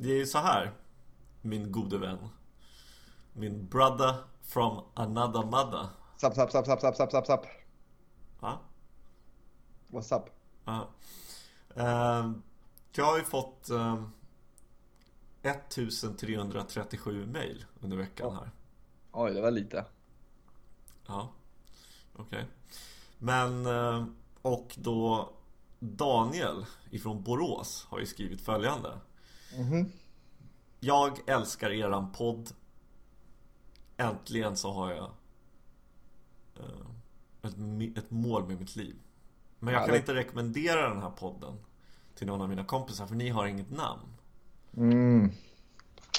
Det är ju så här, min gode vän. Min brother from another mother. Sapp, sapp, sapp, sapp, sapp, sapp, sapp, sapp. Va? What's up? Ja. Ehm, jag har ju fått ehm, 1337 mail under veckan här. Oj, det var lite. Ja, okej. Men, ehm, och då Daniel ifrån Borås har ju skrivit följande. Mhm. Jag älskar eran podd. Äntligen så har jag eh, ett, ett mål med mitt liv. Men jag Ja, kan inte rekommendera den här podden till någon av mina kompisar för ni har inget namn. Mm.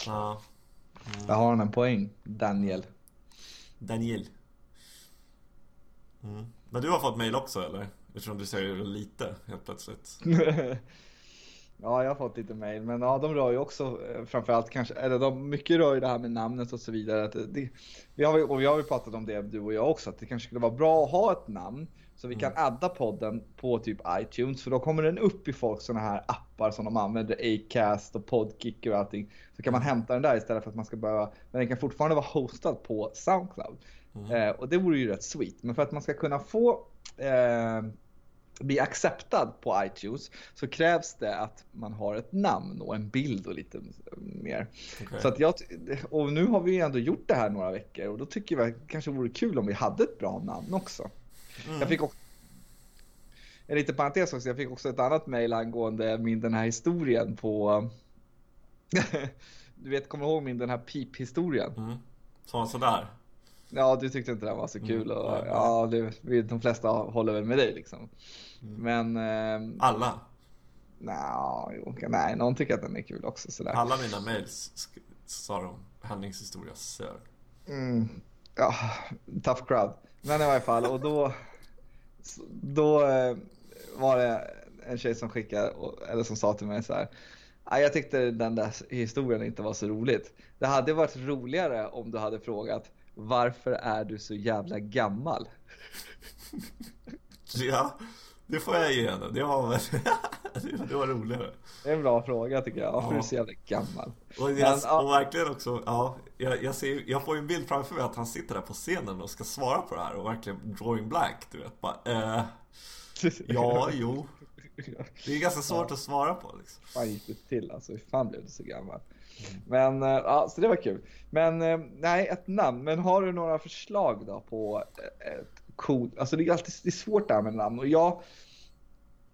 Ja, Där har han en poäng, Daniel. Daniel. Mm. Men du har fått mail också eller? Eftersom du säger lite helt plötsligt. Ja, jag har fått lite mail, men ja, de rör ju också eh, framförallt kanske, eller de, mycket rör ju det här med namnet och så vidare. Att det, vi har, och vi har ju pratat om det du och jag också, att det kanske skulle vara bra att ha ett namn så vi kan adda podden på typ iTunes för då kommer den upp i folks sådana här appar som de använder, Acast och Podkick och allting. Så kan man hämta den där istället för att man ska behöva, men den kan fortfarande vara hostad på Soundcloud. Eh, och det vore ju rätt sweet, men för att man ska kunna få eh, bli acceptad på iTunes så krävs det att man har ett namn och en bild och lite mer. Okej. Så att jag, och nu har vi ju ändå gjort det här några veckor och då tycker jag det kanske vore kul om vi hade ett bra namn också. Jag fick också en liten parentes också, jag fick också ett annat mejl angående min den här historien på Du vet, kommer du ihåg min den här pip-historien? Mm. Så sådär. Ja, du tyckte inte den var så kul och nej. ja, det, de flesta håller väl med dig liksom. Men ehm, Alla. nja, nej, någon tycker att den är kul också sådär. Alla mina mails sa de Hennings historia sög. Mm, ja, tough crowd. Men i varje fall, och då, då eh, var det en tjej som skickade, eller som sa till mig så här. "Nej, Jag tyckte den där historien inte var så roligt. Det hade varit roligare om du hade frågat varför är du så jävla gammal? Ja, det får jag ge henne. Det var, väl- det var roligare. Det är en bra fråga tycker jag. Varför är Ja. du så jävla gammal? Och, Men, jag, ja. och verkligen också, ja, jag, jag, ser, jag får ju en bild framför mig att han sitter där på scenen och ska svara på det här och verkligen drawing blank, du vet. Bara, eh, ja, jo. Det är ganska svårt att svara på liksom. fan gick det till alltså? Hur fan blev du så gammal? Men eh, ja, så det var kul. Men eh, nej, ett namn. Men har du några förslag då på eh, ett coolt, alltså det är alltid det är svårt det här med namn och jag,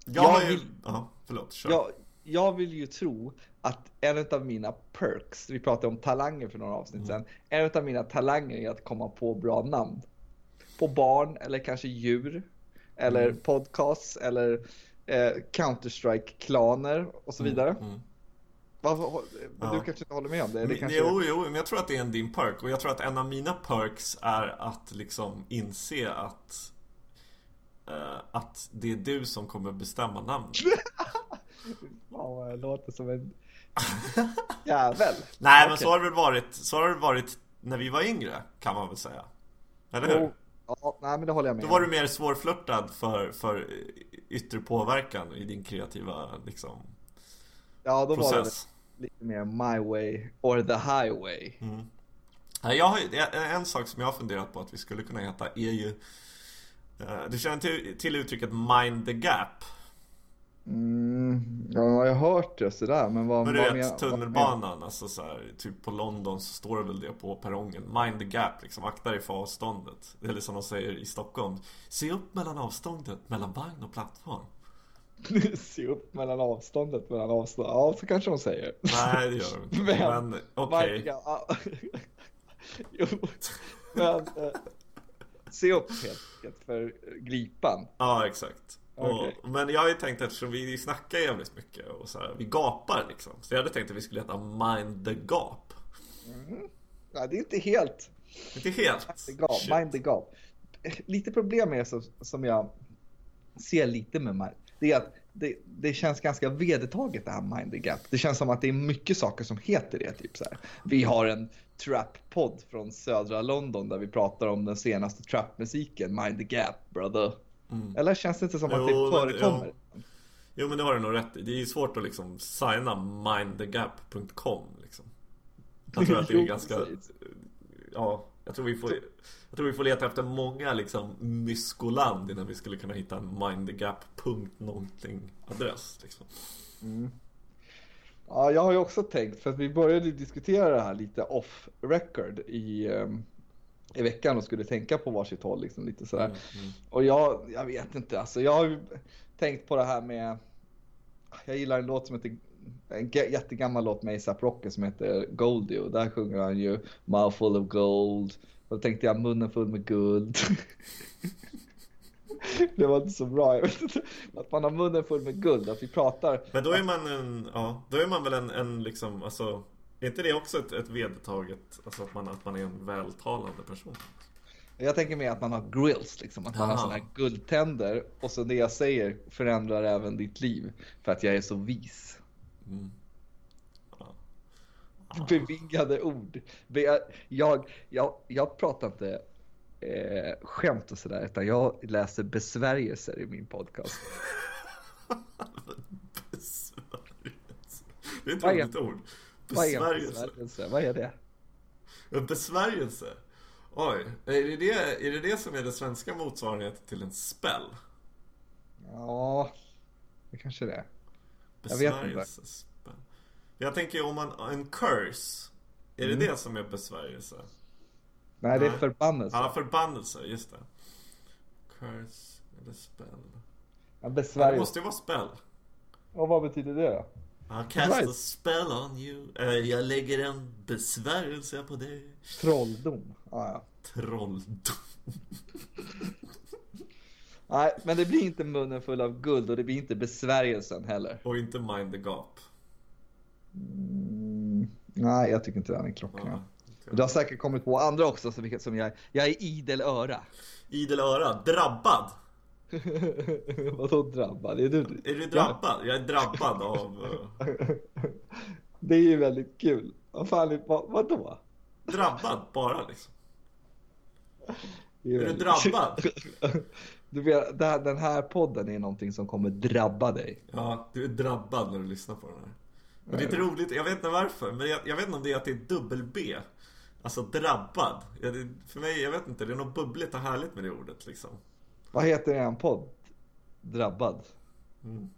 Jag, Jag har ju, vill- ja, förlåt, kör. jag, jag vill ju tro att en av mina perks, vi pratade om talanger för några avsnitt sedan, en av mina talanger är att komma på bra namn. På barn eller kanske djur. Eller podcasts eller eh, Counter-Strike-klaner och så vidare. Mm. Varför, men Ja. Du kanske inte håller med om det? det Men- kanske... Jo, jo, men jag tror att det är en din perk och jag tror att en av mina perks är att liksom inse att eh, att det är du som kommer bestämma namnet. Fan vad jag låter som en jävel. Nej, men Okej. så har det varit, så har det varit när vi var yngre, kan man väl säga. Eller hur? Jo, Ja, nej men det håller jag med Då var du mer svårflörtad för, för yttre påverkan i din kreativa liksom, Ja, då process. Lite mer my way or the highway. Nej, Jag har, en sak som jag har funderat på att vi skulle kunna heta är ju eh, Du känner till, till uttrycket mind the gap? Mm, ja, jag har hört det sådär, men vad... Men du vad vet men- tunnelbanan, alltså så här, typ på London så står det väl det på perrongen Mind the gap liksom, akta dig för avståndet Eller som de säger i Stockholm Se upp mellan avståndet mellan vagn och plattform Se upp mellan avståndet mellan avstånd. Ja, så kanske de säger. Nej det gör de inte Men- Men okej jo, men eh, se upp helt enkelt för gripan. Ja exakt och, Men jag har ju tänkt eftersom vi snackar jävligt mycket och så här, vi gapar liksom Så jag hade tänkt att vi skulle heta Mind the Gap Ja, det är inte helt Inte helt the gap, Shit. mind the gap. Lite problem är så, som jag ser lite med. Det är att det, det känns ganska vedertaget det här mind the gap. Det känns som att det är mycket saker som heter det. Typ så här. Vi har en trap-podd från södra London där vi pratar om den senaste trap-musiken. Mind the gap brother. Eller känns det inte som att Mm. Jo, det men- förekommer? Jo men det har du nog rätt i. Det är ju svårt att liksom signa mindthegap.com liksom. Jag tror att det är ganska... Ja, jag tror vi får... Jag tror vi får leta efter många liksom myskoland innan vi skulle kunna hitta en mindthegap.någonting adress liksom. Mm. Ja, jag har ju också tänkt, för att vi började diskutera det här lite off record i, um, i veckan och skulle tänka på varsitt håll liksom lite sådär. Mm, mm. Och jag, jag vet inte, alltså jag har ju tänkt på det här med, jag gillar en låt som heter en jättegammal låt med ASAP Rocky som heter Goldie och där sjunger han ju Mouthful of Gold. Och då tänkte jag munnen full med guld. det var inte så bra. Att man har munnen full med guld, att vi pratar. Men då är man en, ja, då är man väl en, en liksom, alltså, är inte det också ett, ett vedertaget, alltså att man, att man är en vältalande person? Jag tänker mer att man har grills, liksom. Att man Aha. har sådana guldtänder och så det jag säger förändrar även ditt liv. För att jag är så vis. Mm. Bevingade ord. Jag, jag, jag pratar inte eh, skämt och sådär, utan jag läser besvärjelser i min podcast. besvärjelse. Det är ett roligt ord. Besvärjelse. Vad, Vad är det? En besvärjelse? Oj, är det det, är det det som är det svenska motsvarigheten till en spell? Ja, det kanske det är. Jag vet inte. Jag tänker om man, en curse, är det mm. det som är besvärjelse? Nej, det är förbannelse. Ja, förbannelse, just det. Curse eller spell. Ja, besvärjelse. det måste ju vara spell. Och vad betyder det då? I cast a spell on you. Uh, jag lägger en besvärjelse på dig. Trolldom. Ah, ja. Trolldom. Nej, men det blir inte munnen full av guld och det blir inte besvärjelsen heller. Och inte mind the gap. Mm, nej, jag tycker inte den är klockren. Ja. Du har säkert kommit på andra också som, som jag, jag är idel öra. Idel öra, drabbad. Vadå drabbad? Är du, är du drabbad? Jag är drabbad av... Eh, det är ju väldigt kul. Vad fan, vad, vadå? Drabbad bara liksom. Är, är du drabbad? Du vet, den här podden är någonting som kommer drabba dig. Ja, du är drabbad när du lyssnar på den här. Men det är inte roligt, jag vet inte varför, men jag, jag vet inte om det är att det är dubbel-B. Alltså drabbad. Ja, det, för mig, jag vet inte, det är något bubbligt och härligt med det ordet liksom. Vad heter er podd? Drabbad? Mm.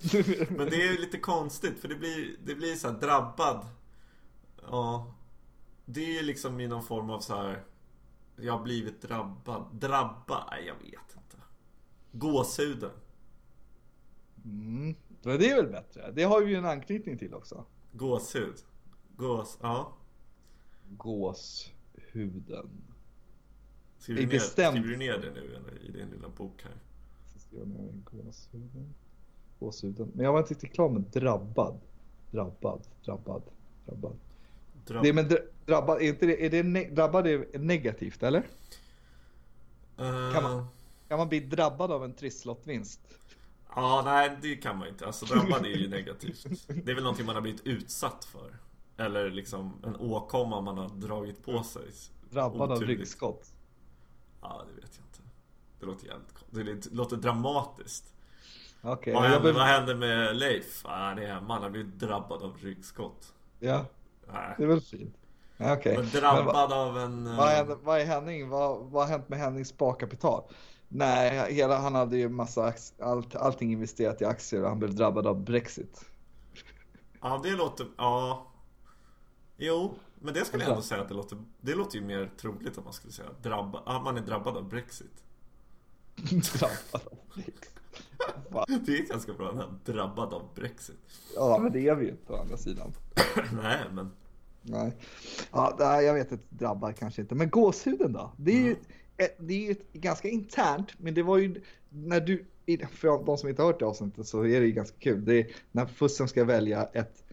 Men det är lite konstigt för det blir, det blir så här drabbad. Ja. Det är ju liksom i någon form av så här. Jag har blivit drabbad. Drabba? Nej, jag vet inte. Gåshuden. Mm. Det är väl bättre. Det har vi ju en anknytning till också. Gåshud. Gås, ja gåshuden. Skriver du, ner, bestämt... skriver du ner det nu eller, i din lilla bok här? gåshuden. Gåshuden. Men jag var inte riktigt klar med drabbad. Drabbad, drabbad, drabbad. Drabb... Det, men drabbad, är, inte det, är det ne drabbad är negativt eller? Uh... Kan, man, kan man bli drabbad av en trisslottvinst? Ja, nej det kan man inte. Alltså drabbad är ju negativt. Det är väl någonting man har blivit utsatt för. Eller liksom en åkomma man har dragit på sig. Drabbad av ryggskott? Ja, det vet jag inte. Det låter jävligt Det låter dramatiskt. Okay, vad, hände, vad hände med Leif? Ah, han är hemma, han har blivit drabbad av ryggskott. Ja, Nej. det är väl fint. Okay. Men drabbad Men, av en... Vad, hände, vad är Henning? Vad, vad har hänt med Hennings sparkapital? Nej, hela, han hade ju massa allt, allting investerat i aktier och han blev drabbad av Brexit. Ja, det låter... Ja, Jo, men det skulle jag ändå säga att det låter, det låter ju mer troligt att man skulle säga drabba, att man är drabbad av Brexit. drabbad av Brexit? det är ganska bra, den här drabbad av Brexit. Ja, men det är vi ju inte å andra sidan. Nej, men... Nej. Ja, jag vet inte, drabbad kanske inte. Men gåshuden då? Det är ju mm. det är ju ganska internt, men det var ju när du, för de som inte har hört det avsnittet så är det ju ganska kul. Det är när Fussen ska välja ett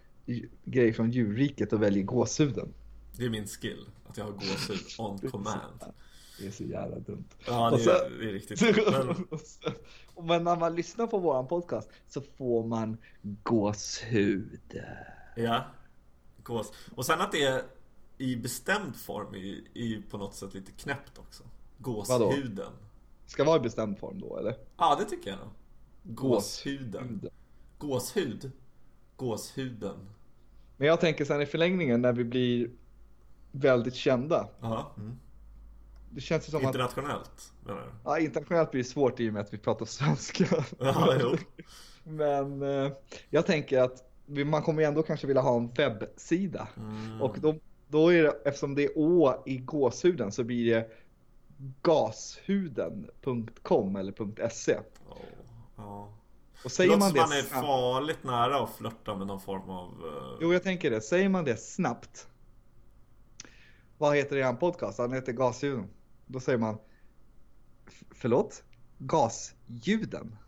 grej från djurriket och väljer gåshuden. Det är min skill, att jag har gåshud on command. Det är så jävla dumt. Ja, det, är, det är riktigt men... men när man lyssnar på våran podcast så får man gåshud. Ja, gås. Och sen att det är i bestämd form är ju på något sätt lite knäppt också. Gåshuden. Vadå? Ska vara i bestämd form då eller? Ja, det tycker jag nog. Gåshuden. Gåshud? Gåshuden. Men jag tänker sen i förlängningen när vi blir väldigt kända. Ja. Mm. Det känns ju som Internationellt att... menar du? Ja, internationellt blir det svårt i och med att vi pratar svenska. Ja. Men eh, jag tänker att man kommer ju ändå kanske vilja ha en webbsida. Mm. Och då, då är det, eftersom det är å i gåshuden så blir det gashuden.com eller .se. Oh, ja. Och säger det man det man är snabbt, farligt nära att flörta med någon form av... eh, Jo, jag tänker det. Säger man det snabbt. Vad heter han podcast? Han heter Gashuden. Då säger man "F- Förlåt? Gasljuden?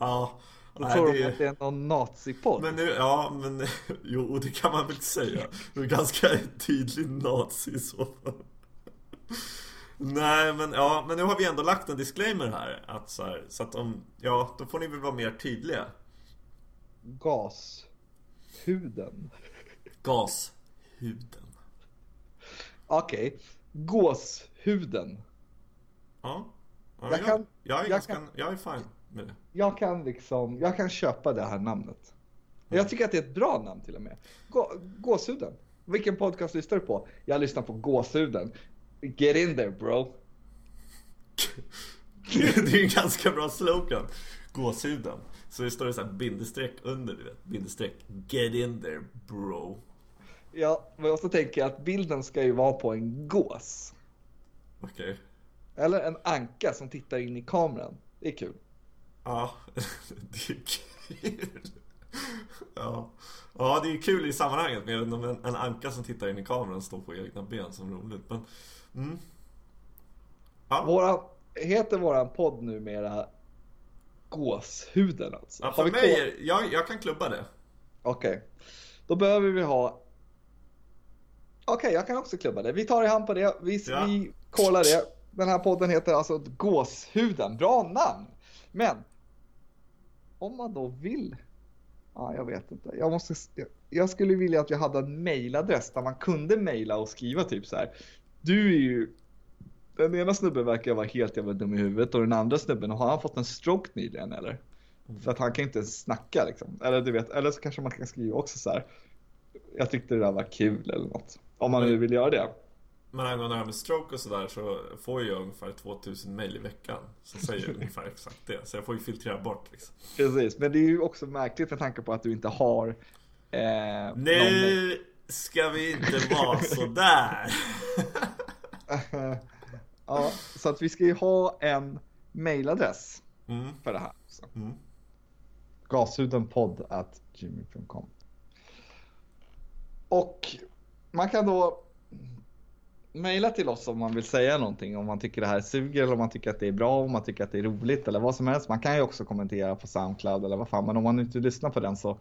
Ja. Då nej, tror det de att det är någon nazipodd. Men nu, ja men jo det kan man väl säga. Du är ganska tydlig nazi i så fall. Nej men ja, men nu har vi ändå lagt en disclaimer här. Att så, här, så att om, ja då får ni väl vara mer tydliga. Gashuden. Gashuden. Okej. Gåshuden. Ja. ja Jag kan- jag, jag ganska, kan- jag är fine med det. Jag kan liksom, jag kan köpa det här namnet. Jag tycker att det är ett bra namn till och med. Gå, gåshuden. Vilken podcast lyssnar du på? Jag lyssnar på Gåshuden. Get in there bro. Det är ju en ganska bra slogan. Gåshuden. Så det står det så här bindestreck under, du vet. Bindestreck. Get in there bro. Ja, men så tänker jag att bilden ska ju vara på en gås. Okej. Eller en anka som tittar in i kameran. Det är kul. Ja, det är kul. Ja. ja, det är kul i sammanhanget. Inte om en, en anka som tittar in i kameran står på egna ben som roligt. Men, mm. Ja, Våra, heter våran podd numera Gåshuden alltså? ja, för mig, är, jag, jag kan klubba det. Okej. Då behöver vi ha... Okej, jag kan också klubba det. Vi tar i hand på det. Vi, Ja. vi kollar det. Den här podden heter alltså Gåshuden. Bra namn! Men om man då vill... Ja, jag vet inte. Jag, måste, jag, jag skulle vilja att vi hade en mailadress där man kunde mejla och skriva typ så här. Du är ju... Den ena snubben verkar vara helt jävla dum i huvudet och den andra snubben, har han fått en stroke nyligen eller? För att han kan inte ens snacka liksom. Eller du vet, eller så kanske man kan skriva också så här. Jag tyckte det där var kul eller något. Om man nu vill göra det. Men angående det här med stroke och sådär så får jag ungefär 2000 mail i veckan. Som säger ungefär exakt det. Så jag får ju filtrera bort liksom. Precis, men det är ju också märkligt med tanke på att du inte har eh, någon... Nu ska vi inte vara sådär. ja, så att vi ska ju ha en mailadress Mm, för det här. Så. mm. At gmail.com Och man kan då mejla till oss om man vill säga någonting, om man tycker det här suger eller om man tycker att det är bra, om man tycker att det är roligt eller vad som helst. Man kan ju också kommentera på Soundcloud eller vad fan, men om man inte lyssnar på den så.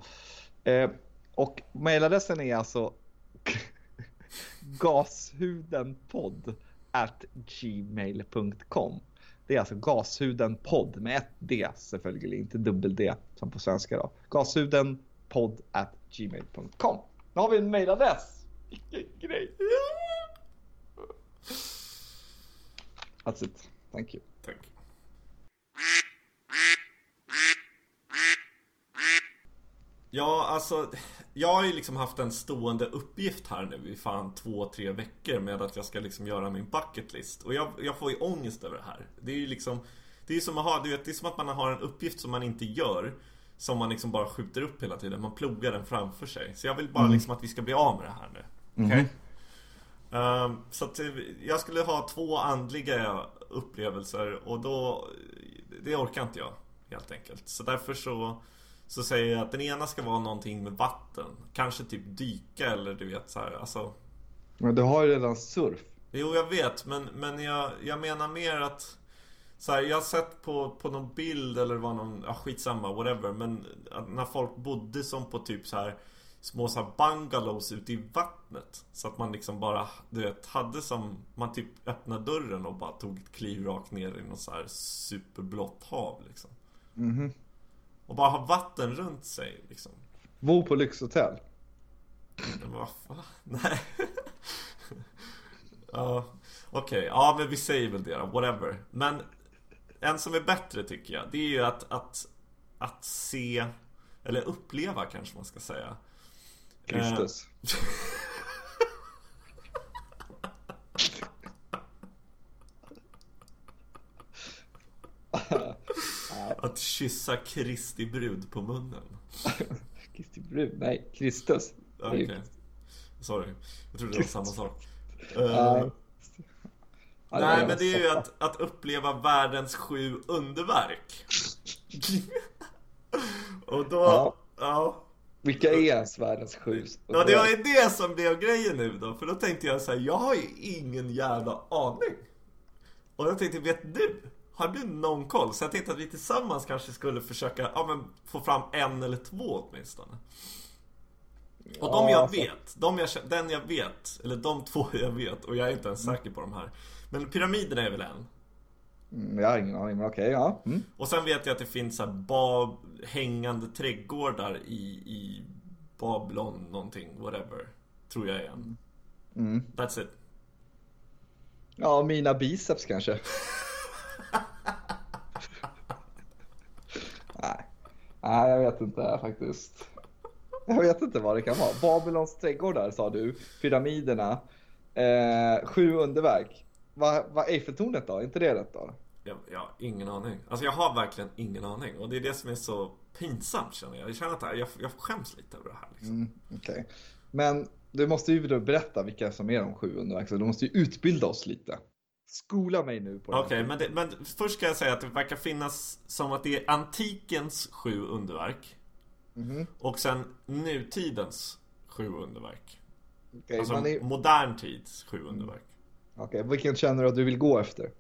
Eh, och mejladressen är alltså gashudenpodd at gmail.com. Det är alltså gashudenpodd med ett D selvfølgelig, inte dubbel D som på svenska då. Gashudenpodd at gmail.com. Nu har vi en mejladress. Vilken grej. That's it. Thank you. Tack. Ja, alltså Jag har ju liksom haft en stående uppgift här nu i fan två, tre veckor med att jag ska liksom göra min bucket list Och jag, jag får ju ångest över det här Det är ju liksom Det är som att ha, du vet, det är som att man har en uppgift som man inte gör Som man liksom bara skjuter upp hela tiden, man plogar den framför sig Så jag vill bara liksom att vi ska bli av med det här nu Okej? Ehm, så att eh, jag skulle ha två andliga upplevelser och då Det orkar inte jag helt enkelt. Så därför så Så säger jag att den ena ska vara någonting med vatten. Kanske typ dyka eller du vet så här, alltså. Men du har ju redan surf. Jo jag vet men, men jag, jag menar mer att så här, jag har sett på, på någon bild eller var någon, ja skitsamma, whatever. Men när folk bodde som på typ så här Små så här bungalows ute i vattnet Så att man liksom bara, du vet, hade som Man typ öppnade dörren och bara tog ett kliv rakt ner i något så här superblått hav liksom Mhm. Och bara ha vatten runt sig liksom Bo på lyxhotell. Men vad fan? Nej. ja, okej. Ja, men vi säger väl det då. Whatever. Men en som är bättre tycker jag, det är ju att, att, att se, eller uppleva kanske man ska säga. Kristus. Att kyssa Kristi brud på munnen. Kristi brud? Nej, Kristus. Okej. Okay. Sorry. Jag trodde det var samma sak. Uh, nej, men det är ju att, att uppleva världens sju underverk. Och då... Ja. ja. Vilka är ens världens sju? Ja, det var ju det som blev grejen nu då. För då tänkte jag så här, jag har ju ingen jävla aning. Och jag tänkte, vet du? Har du någon koll? Så jag tänkte att vi tillsammans kanske skulle försöka ja, men, få fram en eller två åtminstone. Och de jag vet, de jag, den jag vet, eller de två jag vet, och jag är inte ens säker på de här. Men pyramiderna är väl en? Mm, jag har ingen aning, men okej, okay, ja. Mm. Och sen vet jag att det finns så här bab, hängande trädgårdar i, i Babylon någonting, whatever. Tror jag är en. Mm. That's it. Ja, mina biceps kanske. Nej. Nej, jag vet inte faktiskt. Jag vet inte vad det kan vara. Babylons trädgårdar sa du, pyramiderna, eh, sju underverk. Vad va Eiffeltornet då? Är inte det rätt då? Jag, jag har ingen aning. Alltså jag har verkligen ingen aning. Och det är det som är så pinsamt känner jag. Jag känner att jag, jag skäms lite över det här. Liksom. Mm, okay. Men du måste ju då berätta vilka som är de sju underverk. Så du måste ju utbilda oss lite. Skola mig nu på det Okej, okay, men, men först ska jag säga att det verkar finnas som att det är antikens sju underverk. Mm. Och sen nutidens sju underverk. Okay, alltså är... modern tids sju underverk. Okej, okay, vilken känner du att du vill gå efter?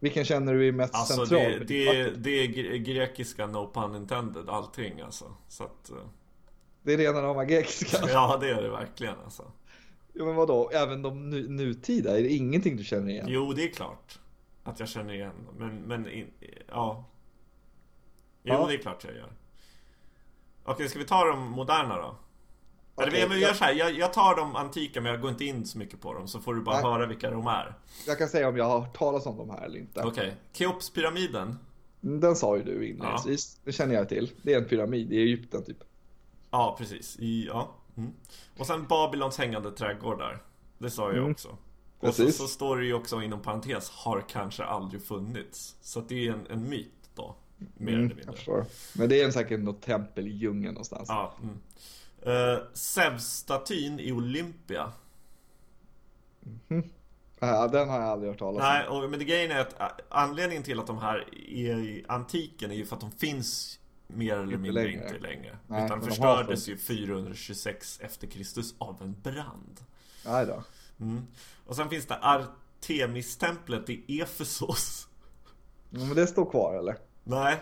Vilken känner du är mest alltså central? Det, det, det är grekiska, no pun intended, allting alltså. Så att, uh... Det är rena rama grekiska? ja, det är det verkligen alltså. Ja, men vadå? Även de nu, nutida? Är det ingenting du känner igen? Jo, det är klart. Att jag känner igen Men, men in, ja. Jo, ja. det är klart jag gör. Okej, ska vi ta de moderna då? Eller okay, vi gör så här, jag, jag, tar de antika men jag går inte in så mycket på dem så får du bara nej. höra vilka de är. Jag kan säga om jag har hört talas om de här eller inte. Okej, okay. Keopspyramiden. Mm, den sa ju du inledningsvis. Ja. Det känner jag till. Det är en pyramid i Egypten typ. Ja, precis. I, ja. Mm. Och sen Babylons hängande trädgårdar. Det sa jag mm. också. Och så, så, står det ju också inom parentes, har kanske aldrig funnits. Så det är en, en myt då. Mer mm, eller mindre. Men det är säkert något tempel i djungeln någonstans. Ja, mm. Uh, Zeus-statyn i Olympia. Mm. Ja, den har jag aldrig hört talas om. Nej, och, men det grejen är att äh, anledningen till att de här är i antiken är ju för att de finns mer eller inte mindre längre. inte längre. Nej, utan förstördes ju 426 efter Kristus av en brand. Nej då. Mm. Och sen finns det Artemistemplet i Efesos. Men det står kvar eller? Nej,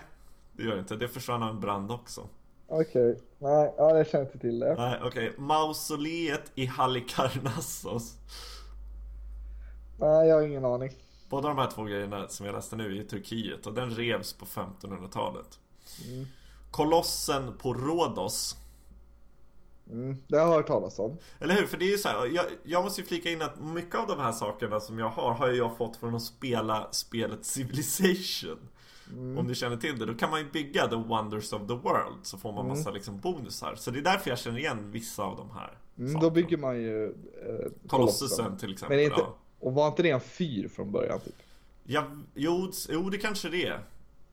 det gör det inte. Det försvann av en brand också. Okej, okay. nej, ja, jag känner inte till det. Nej, okej. Okay. Mausoleet i Halikarnassos. Nej, jag har ingen aning. Båda de här två grejerna som jag läste nu är i Turkiet och den revs på 1500-talet. Mm. Kolossen på Rhodos. Mm, det har jag hört talas om. Eller hur? För det är ju så här, jag, jag, måste ju flika in att mycket av de här sakerna som jag har har jag fått från att spela spelet Civilization. Mm. Om du känner till det, då kan man ju bygga The Wonders of the World Så får man mm. massa liksom bonusar Så det är därför jag känner igen vissa av de här mm, Då bygger man ju eh, Kolossusen till exempel Men inte, ja. Och var inte det en fyr från början? Typ? Ja, jo, jo, det kanske det är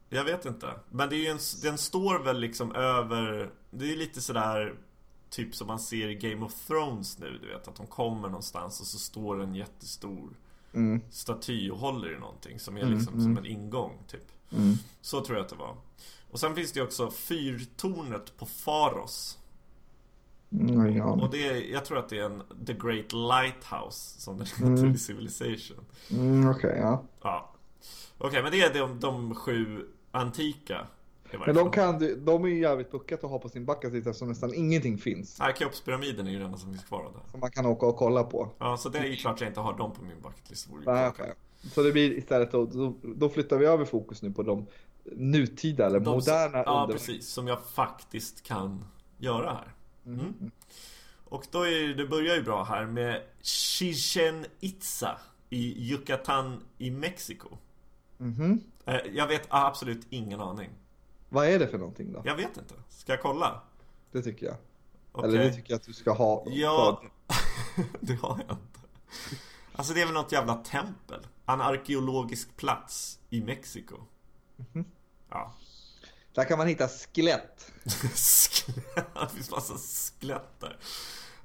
Jag vet inte Men det är en, den står väl liksom över Det är lite sådär Typ som man ser i Game of Thrones nu, du vet att de kommer någonstans och så står en jättestor mm. staty och håller i någonting som är mm, liksom mm, som en ingång typ. Mm. Så tror jag att det var. Och sen finns det ju också fyrtornet på Faros. Mm, ja. Och det är, jag tror att det är en The Great Lighthouse som den heter mm. i Civilization. Mm, Okej, okay, ja. ja. Okej, okay, men det är de, de sju antika. Men de, kan de är ju jävligt buckat att ha på sin bucketlist eftersom nästan ingenting finns. Nej, Keopspyramiden är ju den som finns kvar där. Som man kan åka och kolla på. Ja, så det är ju klart jag inte har dem på min bucketlist. Nej, okay. Så det blir istället då, då, då, flyttar vi över fokus nu på de nutida eller de, moderna Ja, under... precis. Som jag faktiskt kan göra här. Mm. Mm. Och då är det börjar ju bra här med Chichen Itza i Yucatan i Mexiko. Mhm. Eh, Jag vet absolut ingen aning. Vad är det för någonting då? Jag vet inte. Ska jag kolla? Det tycker jag. Okej. Eller det tycker jag att du ska ha. Ja, det har jag inte. Alltså det är väl något jävla tempel. En arkeologisk plats i Mexiko. Mhm. Ja. Där kan man hitta skelett. Skelett. Det finns massa skelett där.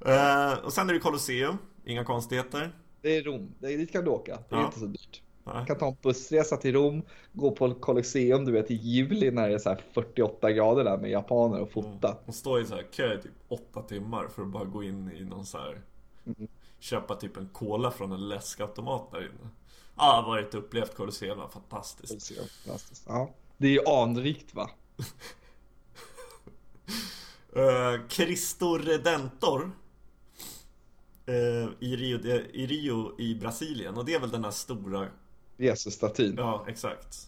Eh, och sen är det Colosseum. Inga konstigheter. Det är Rom. Det är, dit kan du åka. Det är Ja. inte så dyrt. Nej. Du kan ta en bussresa till Rom, gå på Colosseum, du vet i juli när det är så här 48 grader där med japaner och fota. Och stå i så här kö i typ åtta timmar för att bara gå in i någon så här Köpa typ en cola från en läskautomat där inne. Ja, varit upplevt Colosseum, var fantastiskt. Colosseum, fantastiskt. Ja. Det är ju anrikt va? Uh, Cristo Redentor eh, i, Rio, de- I Rio i Brasilien och det är väl den här stora Jesus-statyn. Ja, exakt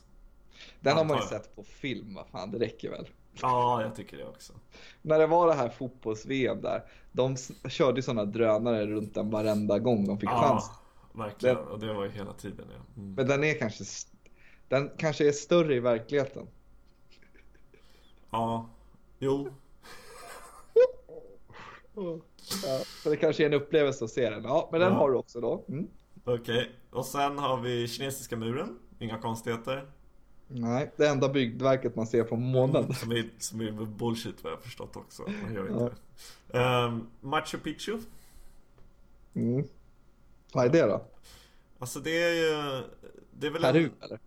Den har man ju antar sett på film, vad fan, det räcker väl. Ja, jag tycker det också När det var det här fotbolls-VM där, de körde ju sådana drönare runt den varenda gång de fick chans. Ja, verkligen, och det var ju hela tiden ja. mm. Men den är kanske, den kanske är större i verkligheten. Ja, jo Ja, så det kanske är en upplevelse att se den. Ja, men den Ja. har du också då. Mm. Okej, och sen har vi kinesiska muren Inga konstigheter Nej, det enda byggverket man ser från månen. Som är, som är bullshit vad jag förstått också Man gör inte det Ehm, Machu Picchu Mm. Vad är det då? Alltså det är ju Det är väl Peru en, eller?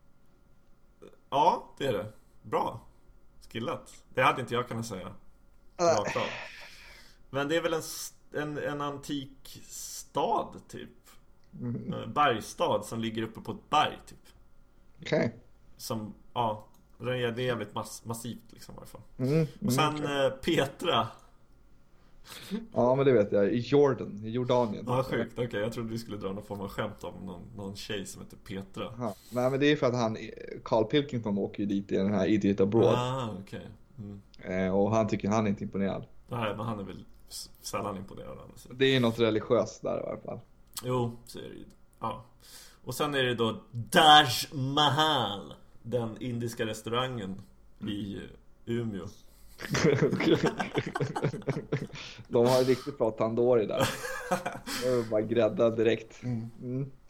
Ja, det är det Bra Skillat Det hade inte jag kunnat säga Rakt av Men det är väl en, en, en antik stad typ mm. Bergstad som ligger uppe på ett berg typ Okej. Som, ja Det är jävligt mass, massivt liksom i alla fall Mm. Och sen eh, Petra Ja, men det vet jag. I Jordan, i Jordanien. Ja sjukt, okej jag trodde vi skulle dra någon form av skämt om någon, någon tjej som heter Petra Ja. Nej, men det är för att han, Carl Pilkington åker ju dit i den här Idiot Abroad. Ah, okej mm. Eh, och han tycker han är inte imponerad. Nej men han är väl sällan imponerad sig Det är något religiöst där i alla fall. Jo, så är det ju. Ja. Och sen är det då Taj Mahal. Den indiska restaurangen i Umeå. De har riktigt bra tandoori där. Det är bara grädda direkt. Mm.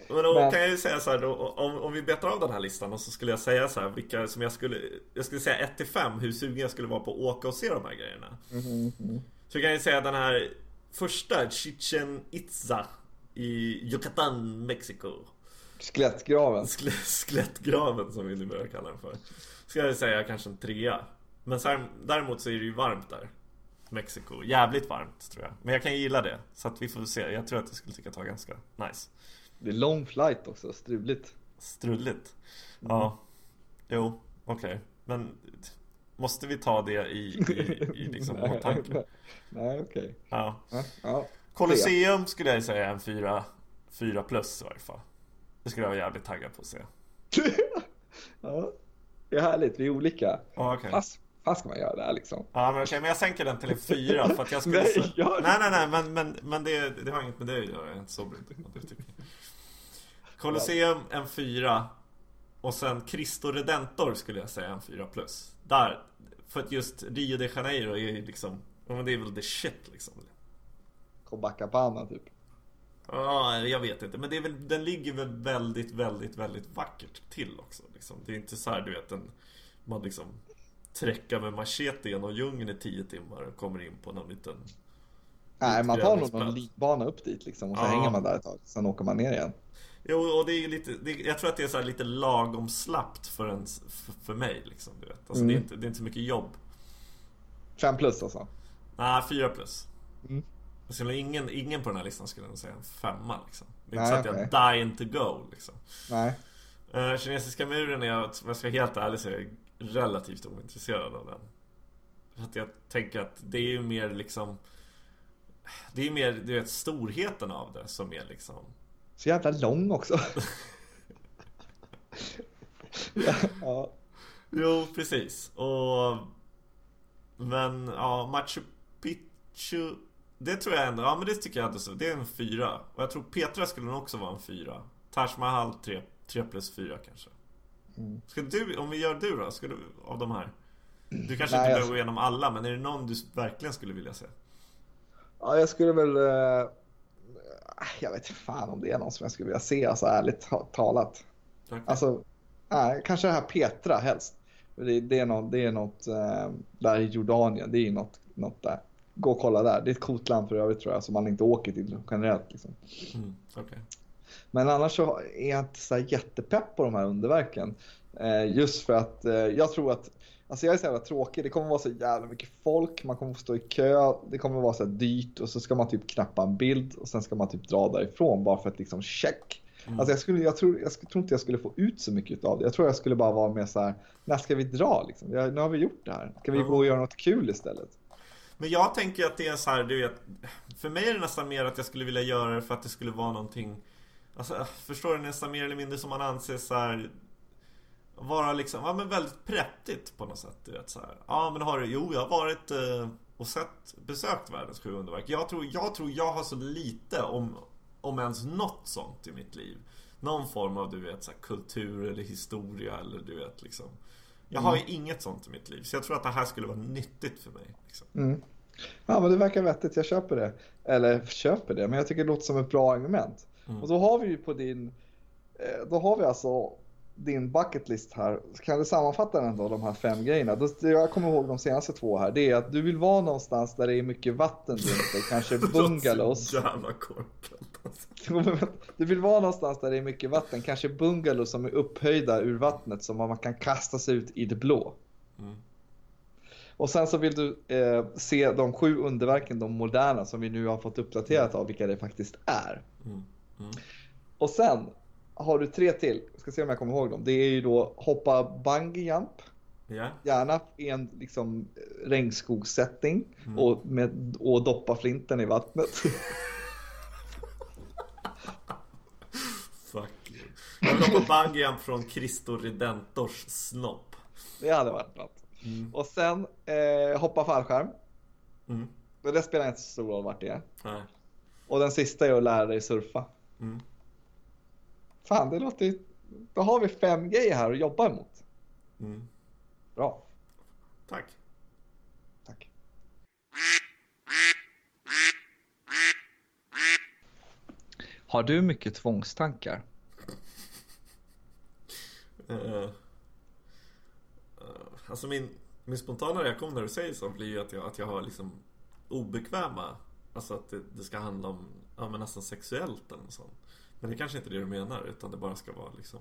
Men då Men- kan jag ju säga så här då, om, om vi betar av den här listan och så skulle jag säga så här vilka som jag skulle Jag skulle säga 1 till 5 hur sugen jag skulle vara på att åka och se de här grejerna. Så kan jag säga den här första Chichen Itza i Yucatan, Mexiko. Skelettgraven. Sk- Skelettgraven som vi nu börjar kalla den för. Ska jag säga kanske en trea. Men sen, däremot så är det ju varmt där. Mexiko. Jävligt varmt tror jag. Men jag kan gilla det. Så att vi får se. Jag tror att jag skulle tycka att det var ganska nice. Det är lång flight också, struligt. Strulligt. Ja. Jo, okej. Men måste vi ta det i, i, i liksom åtanke? Nej, okej. Ja. Ja, ja. Colosseum skulle jag säga en fyra, fyra plus i varje fall. Det skulle jag vara jävligt taggad på att se. ja. Det är härligt, vi är olika. Ja, okej. Fast, fast ska man göra det här liksom. Ja men okej, men jag sänker den till en fyra för att jag skulle... Nej, gör nej, nej, nej, men, men, men det, det har inget med det att göra. Jag är inte så brydd. Jag. Colosseum en fyra. Och sen Cristo Redentor skulle jag säga en fyra plus. Där, för att just Rio de Janeiro är ju liksom, men det är väl the shit liksom. Copacabana typ. Ja, jag vet inte. Men det är väl, den ligger väl väldigt, väldigt, väldigt vackert till också. Liksom. Det är inte så här, du vet, en, man liksom träckar med machete genom djungeln i tio timmar och kommer in på någon liten... Nej, man tar nog någon linbana upp dit liksom och så Ja. hänger man där ett tag. Sen åker man ner igen. Jo, och det är lite, det, jag tror att det är så lite lagom slappt för, en, för, för mig liksom, du vet. Alltså, Mm. det, är inte, det är inte så mycket jobb. Fem plus alltså. Nej, fyra plus. Mm. Jag skulle, ingen, ingen på den här listan skulle nog säga en femma liksom. Det är Nej, inte så att okej. jag dying to go liksom. Nej. Uh, kinesiska muren är om jag ska vara helt ärlig så är relativt ointresserad av den. För att jag tänker att det är ju mer liksom Det är ju mer, du vet, storheten av det som är liksom Så jävla lång också. ja, ja. Jo, precis. Och Men, ja, Machu Picchu Det tror jag ändå, ja men det tycker jag ändå så. Det är en fyra. Och jag tror Petra skulle nog också vara en fyra. Taj Mahal 3, 3 plus 4 kanske. Ska du, om vi gör du då, ska du, av de här? Du kanske Nej, inte behöver gå igenom alla, men är det någon du verkligen skulle vilja se? Ja, jag skulle väl... eh, jag vet inte fan om det är någon som jag skulle vilja se, alltså ärligt ta- talat. Okej. Alltså, nej, kanske det här Petra helst. Det, det är något, det är något eh, där i Jordanien, det är något, något där. Gå och kolla där. Det är ett coolt land för övrigt tror jag, som man inte åker till generellt. Liksom. Mm, okej. Men annars så är jag inte så jättepepp på de här underverken. Eh, just för att eh, jag tror att, alltså jag är så jävla tråkig, det kommer vara så jävla mycket folk, man kommer få stå i kö, det kommer vara så här dyrt och så ska man typ knappa en bild och sen ska man typ dra därifrån bara för att liksom check. Mm. Alltså jag, skulle, jag, tror, jag tror inte jag skulle få ut så mycket av det. Jag tror jag skulle bara vara mer så här, när ska vi dra liksom? Nu har vi gjort det här. Ska vi gå och göra något kul istället? Men jag tänker att det är så här, du vet För mig är det nästan mer att jag skulle vilja göra det för att det skulle vara någonting Alltså, förstår du? Nästan mer eller mindre som man anser så här Vara liksom, ja men väldigt prättigt på något sätt, du vet så här. Ja men har du, jo jag har varit eh, och sett, besökt världens sju underverk Jag tror, jag tror jag har så lite om, om ens något sånt i mitt liv Någon form av, du vet, så här, kultur eller historia eller du vet liksom Jag har ju inget sånt i mitt liv, så jag tror att det här skulle vara nyttigt för mig liksom. Mm. Ja men det verkar vettigt, jag köper det. Eller köper det, men jag tycker det låter som ett bra argument. Mm. Och då har vi ju på din, eh, då har vi alltså din bucket list här. Kan du sammanfatta den då, de här fem grejerna? Det jag kommer ihåg de senaste två här, det är att du vill vara någonstans där det är mycket vatten runt dig, kanske bungalows. Så jävla korkat alltså. Du vill vara någonstans där det är mycket vatten, kanske bungalows som är upphöjda ur vattnet som man kan kasta sig ut i det blå. Mm. Och sen så vill du eh, se de sju underverken, de moderna som vi nu har fått uppdaterat av vilka det faktiskt är. Mm. Mm. Och sen har du tre till, jag ska se om jag kommer ihåg dem. Det är ju då hoppa bungee jump, Ja. gärna i en liksom regnskogssetting Mm. och, med, och doppa flinten i vattnet. Fuck you. Jag vill hoppa bungyjump från Cristo Redentors snopp. Det hade varit något. Mm. Och sen eh, hoppa fallskärm. Mm. Det spelar inte så stor roll vart det är. Nej. Och den sista är att lära dig surfa. Mm. Fan, det låter ju... Då har vi fem grejer här att jobba emot. Mm. Bra, Tack. tack. Har du mycket tvångstankar? Uh, uh, alltså min, min spontana reaktion när du säger så blir ju att jag, att jag har liksom obekväma Alltså att det, det ska handla om ja, men nästan sexuellt eller något sånt. Men det kanske inte är det du menar utan det bara ska vara liksom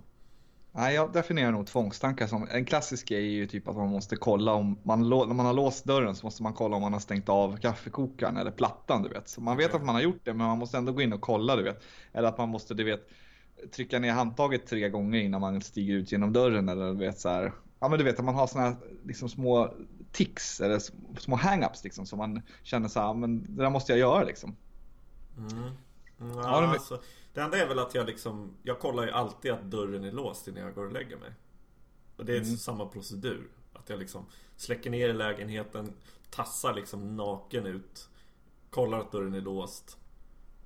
Nej, jag definierar nog tvångstankar som en klassisk är ju typ att man måste kolla om man när man har låst dörren så måste man kolla om man har stängt av kaffekokaren eller plattan du vet. Så man vet att man har gjort det men man måste ändå gå in och kolla du vet. Eller att man måste du vet trycka ner handtaget tre gånger innan man stiger ut genom dörren eller du vet så här. Ja men du vet att man har såna här liksom små tics eller små hang-ups liksom som man känner så här, men det där måste jag göra liksom. Mm. Mm, Har du my- alltså, det enda är väl att jag liksom Jag kollar ju alltid att dörren är låst innan jag går och lägger mig Och det är Mm. samma procedur Att jag liksom släcker ner i lägenheten Tassar liksom naken ut Kollar att dörren är låst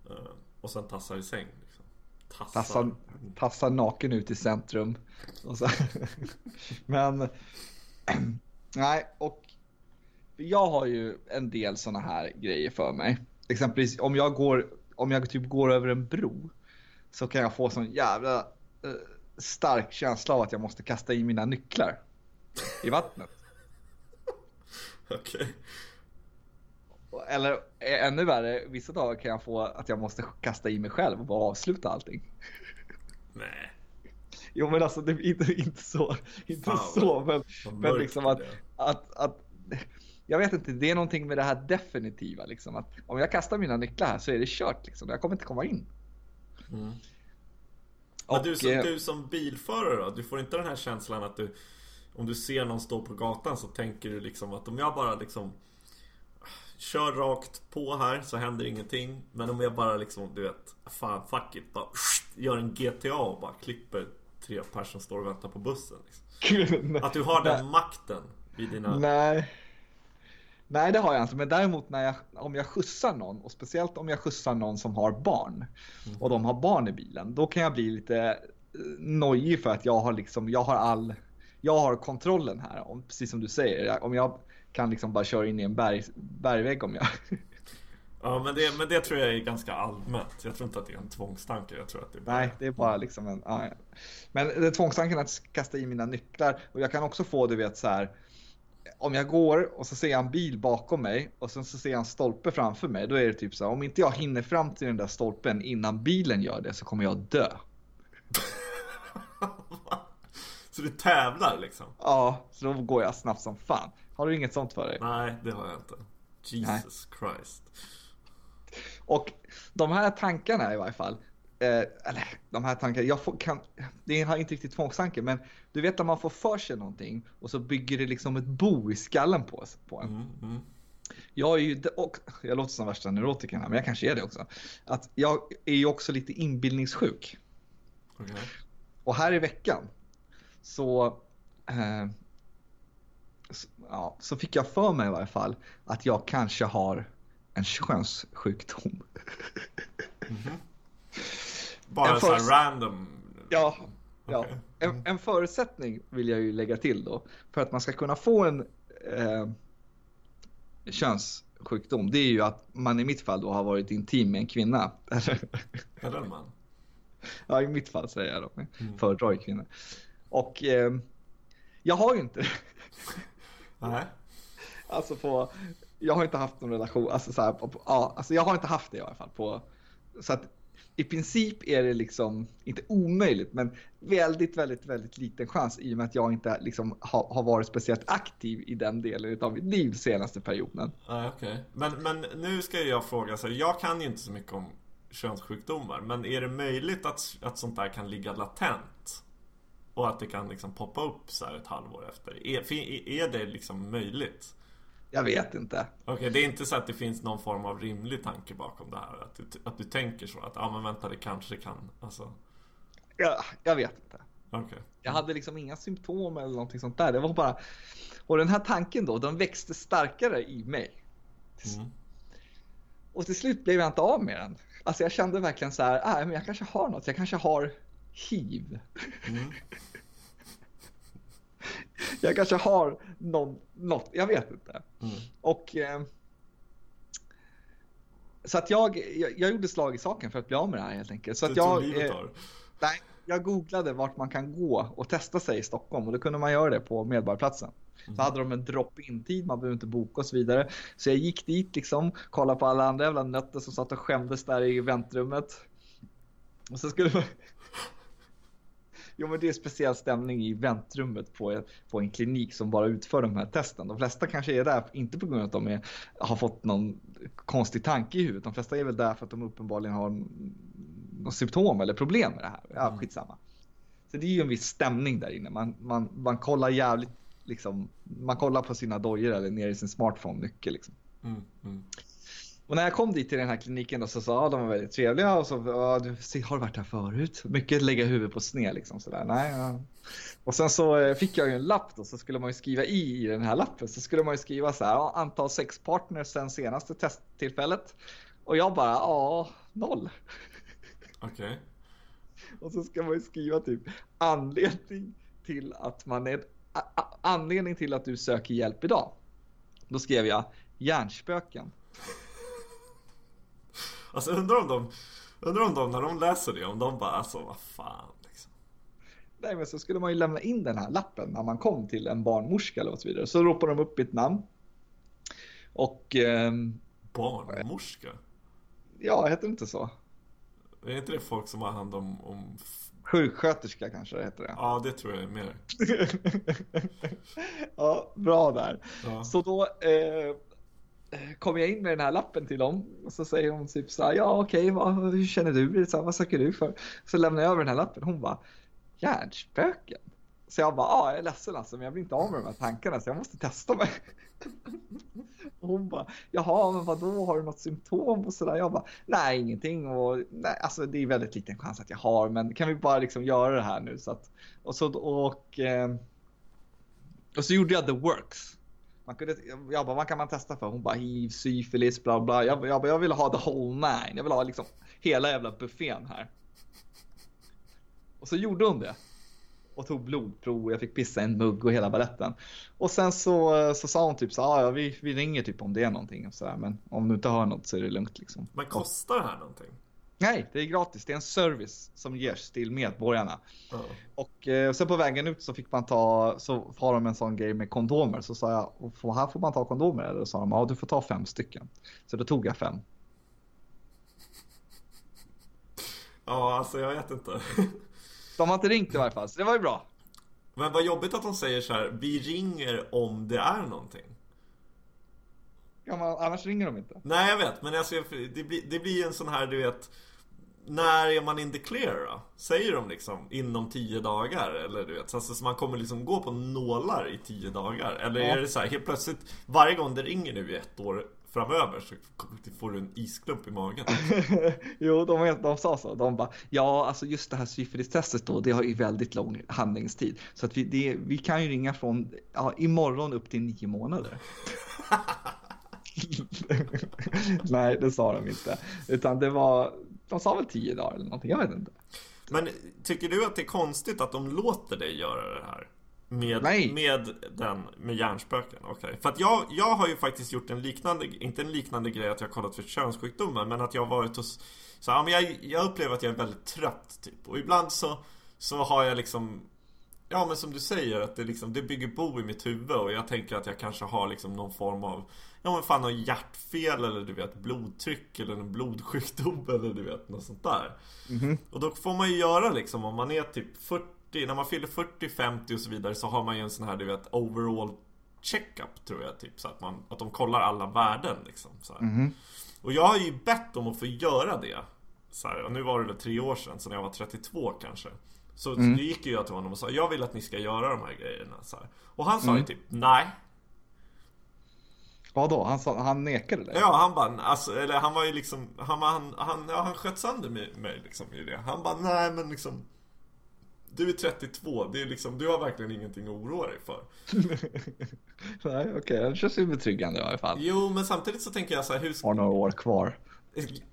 eh, Och sen tassar i säng liksom. Tassar, Tassar, tassar naken ut i centrum. Men nej, och jag har ju en del sådana här grejer för mig. Exempelvis om jag går, om jag typ går över en bro så kan jag få sån jävla eh, stark känsla av att jag måste kasta i mina nycklar i vattnet. Okej Eller eh, ännu värre, vissa dagar kan jag få att jag måste kasta i mig själv och bara avsluta allting. Nej Jo men alltså det är inte, inte så, inte Fan, så men, men liksom att, att, att jag vet inte, det är någonting med det här definitiva liksom att om jag kastar mina nycklar här så är det kört liksom, jag kommer inte komma in. mm. Men Och, du, som, eh, du som bilförare då? Du får inte den här känslan att du Om du ser någon stå på gatan så tänker du liksom att om jag bara liksom Kör rakt på här så händer ingenting Men om jag bara liksom, du vet Fan, fuck it, bara Gör en GTA och bara klipper tre personer som står och väntar på bussen liksom. Att du har den makten vid dina Nej. Nej det har jag inte, men däremot när jag, om jag skjutsar någon och speciellt om jag skjutsar någon som har barn och de har barn i bilen, då kan jag bli lite nojig för att jag har liksom, jag har all, jag har kontrollen här. Om, precis som du säger, om jag kan liksom bara köra in i en berg, bergvägg om jag Ja men det, men det tror jag är ganska allmänt. Jag tror inte att det är en tvångstanke. Jag tror att det bara... Nej, det är bara liksom en... Ja, ja. Men det är tvångstanken att kasta i mina nycklar. Och jag kan också få, du vet så här. Om jag går och så ser jag en bil bakom mig och sen så ser jag en stolpe framför mig. Då är det typ så här, om inte jag hinner fram till den där stolpen innan bilen gör det så kommer jag dö. så du tävlar liksom? Ja, så då går jag snabbt som fan. Har du inget sånt för dig? Nej, det har jag inte. Jesus Nej. Christ. Och de här tankarna i varje fall, eh, eller de här tankarna, jag får, kan, det är inte riktigt tvångstanke, men du vet när man får för sig någonting och så bygger det liksom ett bo i skallen på, på en. Mm, mm. Jag är ju, och jag låter som värsta neurotikern här, men jag kanske är det också. Att jag är ju också lite inbildningssjuk. Okay. Och här i veckan så, eh, så, ja, så fick jag för mig i varje fall att jag kanske har en könssjukdom. Mm -hmm. Bara en så här random? Ja. ja. Okay. En, mm. en, förutsättning vill jag ju lägga till då. För att man ska kunna få en eh, könssjukdom. Det är ju att man i mitt fall då har varit intim med en kvinna. Eller en man? Ja, i mitt fall säger jag då. Mm. Föredrar kvinnor. Och eh, jag har ju inte. Nej. Alltså på, jag har inte haft någon relation, alltså, så här, på, ja, alltså jag har inte haft det i alla fall. På, så att i princip är det liksom, inte omöjligt, men väldigt, väldigt, väldigt liten chans i och med att jag inte liksom har, har varit speciellt aktiv i den delen av mitt liv senaste perioden. Ah, okay. men, men nu ska jag fråga, så jag kan ju inte så mycket om könssjukdomar, men är det möjligt att, att sånt där kan ligga latent? Och att det kan liksom poppa upp så här ett halvår efter? Är, är det liksom möjligt? Jag vet inte. Okej, okay, det är inte så att det finns någon form av rimlig tanke bakom det här? Att du, att du tänker så? Att, ja ah, men vänta, det kanske kan, alltså... Ja, jag vet inte. Okay. Jag hade liksom inga symptom eller någonting sånt där. Det var bara... Och den här tanken då, den växte starkare i mig. Mm. Och till slut blev jag inte av med den. Alltså jag kände verkligen så här, ah, men jag kanske har något. Jag kanske har hiv. Mm. jag kanske har någon, något, jag vet inte. Mm. Och eh, så att jag, jag, jag, gjorde slag i saken för att bli av med det här helt enkelt. Så att jag, eh, nej, jag googlade vart man kan gå och testa sig i Stockholm och då kunde man göra det på Medborgarplatsen. Mm. Så hade de en drop-in tid, man behöver inte boka och så vidare. Så jag gick dit liksom, kollade på alla andra jävla nötter som satt och skämdes där i väntrummet. Och så skulle man, Jo men det är speciell stämning i väntrummet på, på en klinik som bara utför de här testen. De flesta kanske är där, inte på grund av att de är, har fått någon konstig tanke i huvudet. De flesta är väl där för att de uppenbarligen har något symptom eller problem med det här. Ja, mm. skitsamma. Så det är ju en viss stämning där inne. Man, man, man kollar jävligt, liksom, man kollar på sina dojor eller ner i sin smartphone mycket liksom. Mm, mm. Och när jag kom dit till den här kliniken då, så sa ja, de var väldigt trevliga och så ja, du har du varit här förut? Mycket lägga huvudet på sned liksom sådär. Nej, ja. Och sen så eh, fick jag ju en lapp då så skulle man ju skriva i i den här lappen så skulle man ju skriva så här antal sexpartners sen senaste testtillfället. Och jag bara ja, noll. Okej. Okay. Och så ska man ju skriva typ anledning till att man är anledning till att du söker hjälp idag. Då skrev jag hjärnspöken. Alltså undrar om de, undrar om de när de läser det, om de bara alltså vad fan liksom. Nej men så skulle man ju lämna in den här lappen när man kom till en barnmorska eller så vidare. Så ropar de upp ett namn. Och... Eh, barnmorska? Ja, heter det inte så? Är inte det folk som har hand om... om... Sjuksköterska kanske det heter det. Ja, det tror jag är mer. ja, bra där. Ja. Så då Eh, Eh, kommer jag in med den här lappen till dem och så säger hon typ så här, ja okej, okay, hur känner du? Så här, vad söker du för? Så lämnar jag över den här lappen. Hon bara, hjärnspöken? Så jag bara, ja jag är ledsen alltså, men jag blir inte av med de här tankarna så jag måste testa mig. Och hon bara, jaha, men vadå, har du något symptom och sådär? Jag bara, nej ingenting och nej, alltså det är väldigt liten chans att jag har, men kan vi bara liksom göra det här nu så att, och så och, och, och så gjorde jag the works. Man kunde, jag bara, vad kan man testa för? Hon bara hiv, syfilis, bla bla. Jag, jag, jag vill ha the whole nine. Jag vill ha liksom hela jävla buffén här. Och så gjorde hon det. Och tog blodprov och jag fick pissa en mugg och hela baletten. Och sen så, så sa hon typ så ah, ja vi, vi ringer typ om det är någonting. Och så här, men om du inte har något så är det lugnt liksom. Men kostar det här någonting? Nej, det är gratis. Det är en service som ges till medborgarna. Mm. Och eh, sen på vägen ut så fick man ta, så har de en sån grej med kondomer. Så sa jag, här får man ta kondomer? Eller så sa de, ja du får ta fem stycken. Så då tog jag fem. Ja, alltså jag vet inte. de har inte ringt i varje fall, så det var ju bra. Men vad jobbigt att de säger så här, vi ringer om det är någonting. Ja, men annars ringer de inte. Nej, jag vet. Men alltså, det, blir, det blir en sån här, du vet när är man in the clear då? Säger de liksom inom tio dagar? Eller du vet, alltså, så man kommer liksom gå på nålar i tio dagar? Eller är det så här, helt plötsligt varje gång det ringer nu i ett år framöver så får du en isklump i magen. jo, de, de sa så. De bara, ja, alltså just det här syfilistestet då, det har ju väldigt lång handlingstid. Så att vi, det, vi kan ju ringa från ja, imorgon upp till nio månader. Nej, det sa de inte. Utan det var, de sa väl tio dagar eller någonting, jag vet inte. Men tycker du att det är konstigt att de låter dig göra det här? Med, Nej. med den, med hjärnspöken? Okej. Okay. För att jag, jag har ju faktiskt gjort en liknande, inte en liknande grej att jag har kollat för könssjukdomar, men att jag har varit hos, så ja, men jag, jag upplever att jag är väldigt trött typ. Och ibland så, så har jag liksom Ja men som du säger att det, liksom, det bygger bo i mitt huvud och jag tänker att jag kanske har liksom någon form av Ja men fan någon hjärtfel eller du vet blodtryck eller en blodsjukdom eller du vet något sånt där. Mm -hmm. Och då får man ju göra liksom om man är typ 40, när man fyller 40, 50 och så vidare så har man ju en sån här du vet overall checkup tror jag typ så att man att de kollar alla värden liksom så mm -hmm. Och jag har ju bett om att få göra det. Så här, och nu var det väl tre år sedan, så när jag var 32 kanske. Så mm. gick jag till honom och sa Jag vill att ni ska göra de här grejerna så här. Och han sa mm. ju typ Nej Vadå? Han, sa, han nekade det? Ja, han bara, alltså, eller han var ju liksom, han, han, han, ja, han sköt sönder mig, mig liksom i det. Han bara, nej men liksom Du är 32, det är liksom, du har verkligen ingenting att oroa dig för. nej, okej, okay. det känns ju betryggande i alla fall. Jo, men samtidigt så tänker jag så här, hur Har några år kvar.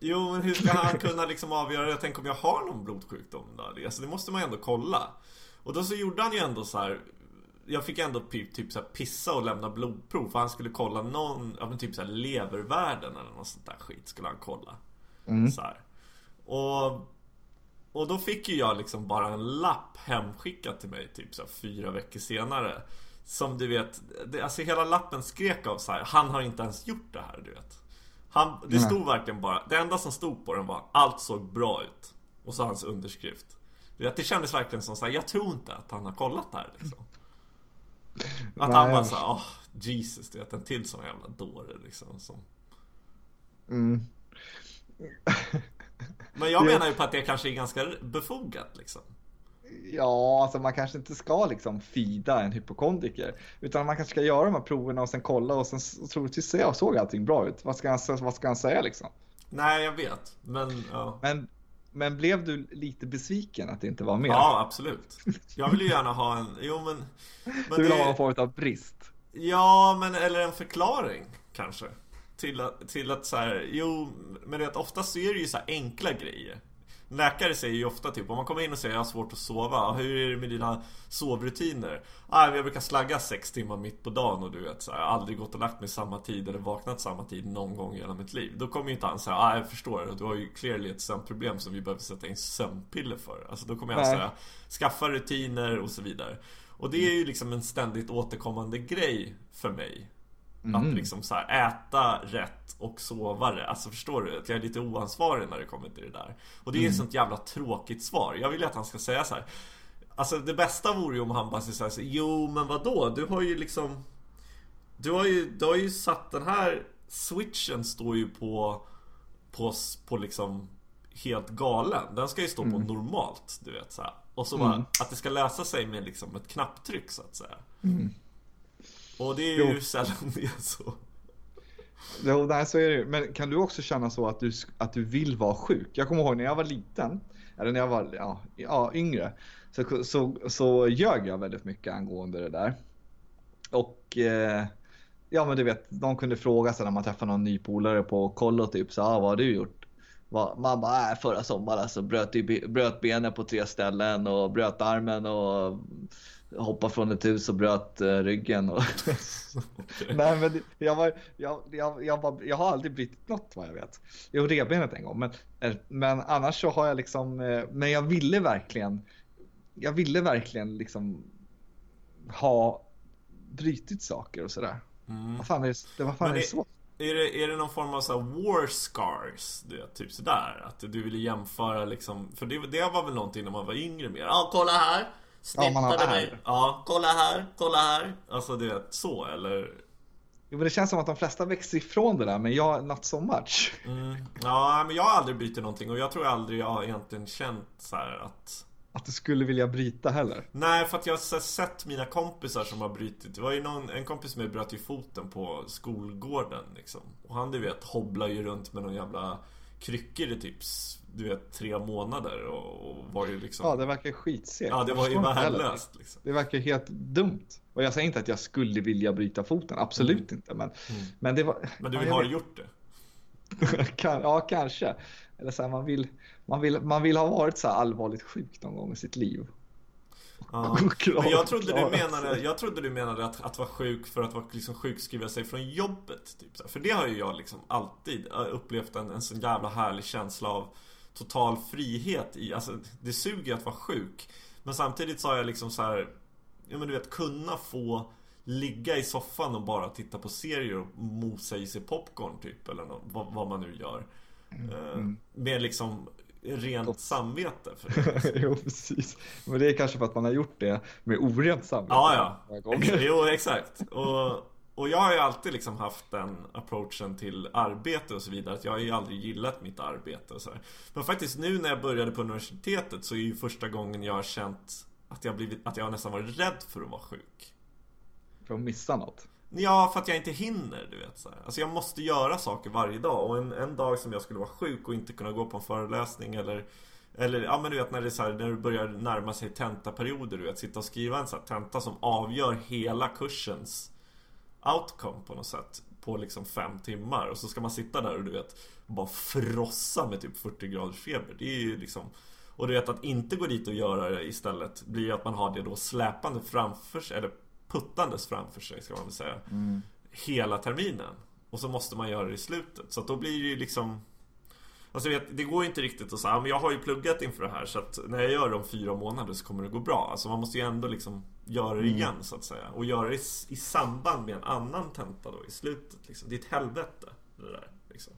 Jo, men hur ska han kunna liksom avgöra det? Tänk om jag har någon blodsjukdom då? Alltså, det måste man ju ändå kolla. Och då så gjorde han ju ändå så här jag fick ändå typ så pissa och lämna blodprov för han skulle kolla någon, ja men typ så här levervärden eller något sånt där skit skulle han kolla. Mm. Så här. Och, och då fick ju jag liksom bara en lapp hemskickad till mig typ så här, fyra veckor senare. Som du vet, det, alltså hela lappen skrek av så här, han har inte ens gjort det här du vet. Han, det stod verkligen bara, det enda som stod på den var allt såg bra ut. Och så hans underskrift. Det kändes verkligen som så här, jag tror inte att han har kollat det här liksom. Att Nej. han bara såhär, åh, oh, Jesus, du vet en till sån jävla dåre liksom. Som... Mm. Men jag menar ju på att det kanske är ganska befogat liksom. Ja, alltså man kanske inte ska liksom fida en hypokondriker. Utan man kanske ska göra de här proverna och sen kolla och sen troligtvis se, såg allting bra ut. Vad ska han, vad ska han säga liksom? Nej, jag vet. Men, ja. men men blev du lite besviken att det inte var mer? Ja, absolut. Jag vill ju gärna ha en... Jo, men... men du vill det... ha någon form av brist? Ja, men eller en förklaring kanske. Till att, till att så här, jo, men det, oftast så är det ju så enkla grejer. Läkare säger ju ofta typ om man kommer in och säger jag har svårt att sova. Hur är det med dina sovrutiner? Ah, jag brukar slagga sex timmar mitt på dagen och du vet så här, aldrig gått och lagt mig samma tid eller vaknat samma tid någon gång i hela mitt liv. Då kommer ju inte han säga ah, jag förstår du har ju clearly ett sömnproblem som vi behöver sätta in sömnpiller för. Alltså då kommer jag säga skaffa rutiner och så vidare. Och det är ju liksom en ständigt återkommande grej för mig Mm. Att liksom så här, äta rätt och sova rätt. Alltså förstår du? Att jag är lite oansvarig när det kommer till det där. Och det är mm. ett sånt jävla tråkigt svar. Jag vill ju att han ska säga så här. Alltså det bästa vore ju om han bara säger så här, Jo men vadå? Du har ju liksom Du har ju, du har ju satt den här switchen står ju på På, på liksom Helt galen. Den ska ju stå mm. på normalt, du vet så här. Och så bara, mm. att det ska lösa sig med liksom ett knapptryck så att säga. Mm. Och det är ju jo. sällan det är så. Jo, nej, så är det Men kan du också känna så att du, att du vill vara sjuk? Jag kommer ihåg när jag var liten, eller när jag var ja, ja, yngre, så, så, så ljög jag väldigt mycket angående det där. Och eh, ja, men du vet, de kunde fråga sig när man träffade någon ny polare på kollo typ så ah, vad har du gjort? man bara, äh, förra sommaren alltså, bröt, bröt benen på tre ställen och bröt armen och hoppade från ett hus och bröt uh, ryggen. Och. Nej, men jag, var, jag, jag, jag, var, jag har aldrig brutit något vad jag vet. Jo, revbenet en gång, men, eh, men annars så har jag liksom, eh, men jag ville verkligen, jag ville verkligen liksom ha brutit saker och sådär. Mm. Vad fan är det, vad fan är det så? Är det, är det någon form av så war scars? Det, typ sådär? Att du ville jämföra liksom För det, det var väl någonting när man var yngre mer Ja, kolla här! Snittade ja, mig Ja, kolla här, kolla här Alltså du vet, så eller? Jo men det känns som att de flesta växer ifrån det där men jag, not so much mm. Ja, men jag har aldrig bytt någonting och jag tror aldrig jag har egentligen känt så att att du skulle vilja bryta heller? Nej, för att jag har sett mina kompisar som har brutit. Det var ju någon, en kompis med bröt ju foten på skolgården liksom. Och han du vet hobblar ju runt med någon jävla kryckor i typ du vet tre månader och, och var ju liksom Ja det verkar skitsegt Ja det var ju värdelöst liksom. Det verkar helt dumt Och jag säger inte att jag skulle vilja bryta foten Absolut mm. inte men, mm. men det var Men du ja, har vet. gjort det? ja kanske Eller så här, man vill man vill, man vill ha varit så allvarligt sjuk någon gång i sitt liv. Ja. Men jag trodde du menade, jag trodde du menade att, att vara sjuk för att vara, liksom, sjukskriva sig från jobbet. Typ. För det har ju jag liksom alltid äh, upplevt en, en sån jävla härlig känsla av total frihet i. Alltså, det suger att vara sjuk. Men samtidigt så har jag liksom så här, ja men du vet, kunna få ligga i soffan och bara titta på serier och mosa i sig popcorn typ. Eller något, vad, vad man nu gör. Mm. Uh, med liksom rent Gott. samvete för det. jo, precis. Men det är kanske för att man har gjort det med orent samvete. Ja, ja. jo, exakt. Och, och jag har ju alltid liksom haft den approachen till arbete och så vidare. Att jag har ju aldrig gillat mitt arbete och så här. Men faktiskt nu när jag började på universitetet så är ju första gången jag har känt att jag, blivit, att jag nästan varit rädd för att vara sjuk. För att missa något? Ja, för att jag inte hinner, du vet så här. Alltså jag måste göra saker varje dag och en, en dag som jag skulle vara sjuk och inte kunna gå på en föreläsning eller eller ja men du vet när det är så här, när du börjar närma sig tentaperioder du vet Sitta och skriva en sån här tenta som avgör hela kursens outcome på något sätt På liksom fem timmar och så ska man sitta där och du vet Bara frossa med typ 40 graders feber Det är ju liksom Och du vet att inte gå dit och göra det istället Blir ju att man har det då släpande framför sig Eller puttandes framför sig ska man väl säga. Mm. Hela terminen. Och så måste man göra det i slutet. Så att då blir det ju liksom Alltså vet, det går ju inte riktigt att säga, men jag har ju pluggat inför det här så att när jag gör det om fyra månader så kommer det gå bra. Alltså man måste ju ändå liksom göra det mm. igen så att säga. Och göra det i, i samband med en annan tenta då i slutet. Liksom. Det är ett helvete det där. Liksom.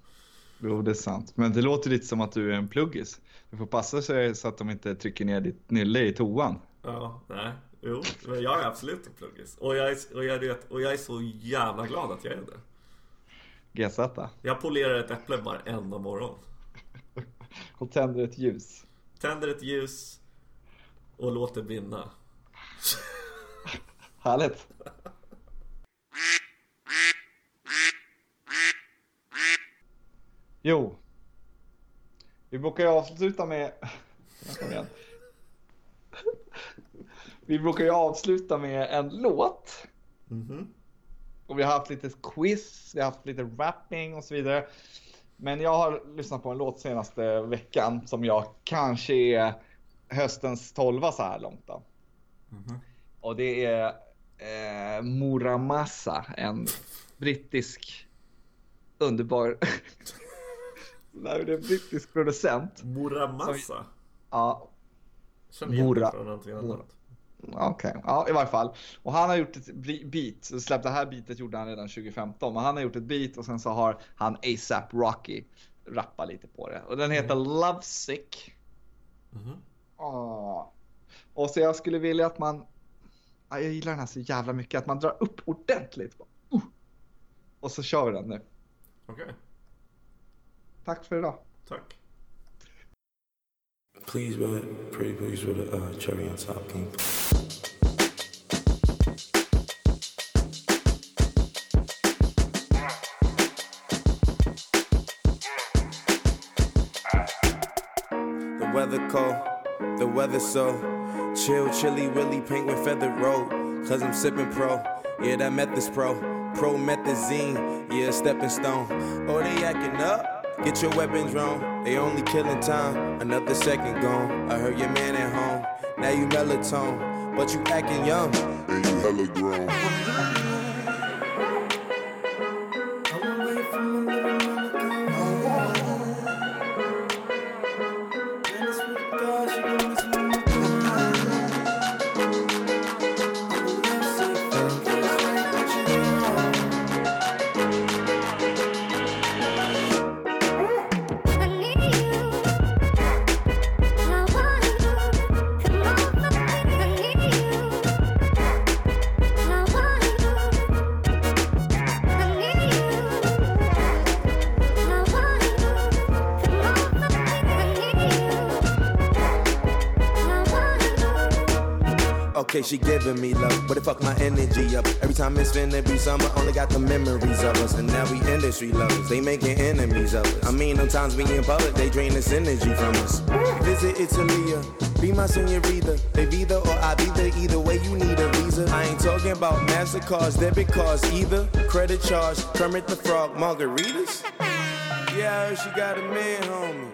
Jo, det är sant. Men det låter lite som att du är en pluggis. Du får passa sig så att de inte trycker ner ditt nylle i toan. Ja, nej. Jo, men jag är absolut en pluggis. Och jag är, och, jag vet, och jag är så jävla glad att jag är det. GZ. Jag polerar ett äpple varenda morgon. Och tänder ett ljus. Tänder ett ljus och låter brinna. Härligt. Jo. Vi brukar ju avsluta med... Vi brukar ju avsluta med en låt. Mm -hmm. Och vi har haft lite quiz, vi har haft lite rapping och så vidare. Men jag har lyssnat på en låt senaste veckan som jag kanske är höstens tolva så här långt. Då. Mm -hmm. Och det är eh, Muramasa, en brittisk underbar det är en brittisk producent. Muramasa? Som, ja. Känner igen Mora, från någonting annat. Okej, okay. ja i varje fall. Och han har gjort ett beat, så släppt det här beatet gjorde han redan 2015. Men han har gjort ett beat och sen så har han ASAP Rocky rappat lite på det. Och den heter mm. Lovesick. Mm. Oh. Och så jag skulle vilja att man, jag gillar den här så jävla mycket, att man drar upp ordentligt. Uh. Och så kör vi den nu. Okej. Okay. Tack för idag. Tack. Please, but pretty please with a uh, cherry on top, King. The weather cold, the weather so chill, chilly, willy, penguin feathered road. Cause I'm sipping pro, yeah, that meth is pro. Pro methazine, yeah, stepping stone. Oh, they acting up Get your weapons wrong, they only killing time. Another second gone. I heard your man at home. Now you melatonin, but you acting young. And you hella grown. Giving me love, but it fuck my energy up. Every time it's finna be summer, only got the memories of us. And now we industry lovers, they making enemies of us. I mean, sometimes we in public, they drain this energy from us. Visit Italia, uh, be my senorita. They either or I be there, either way you need a visa. I ain't talking about MasterCards, debit cards either. Credit charge, Kermit the Frog, margaritas. Yeah, she got a man, homie.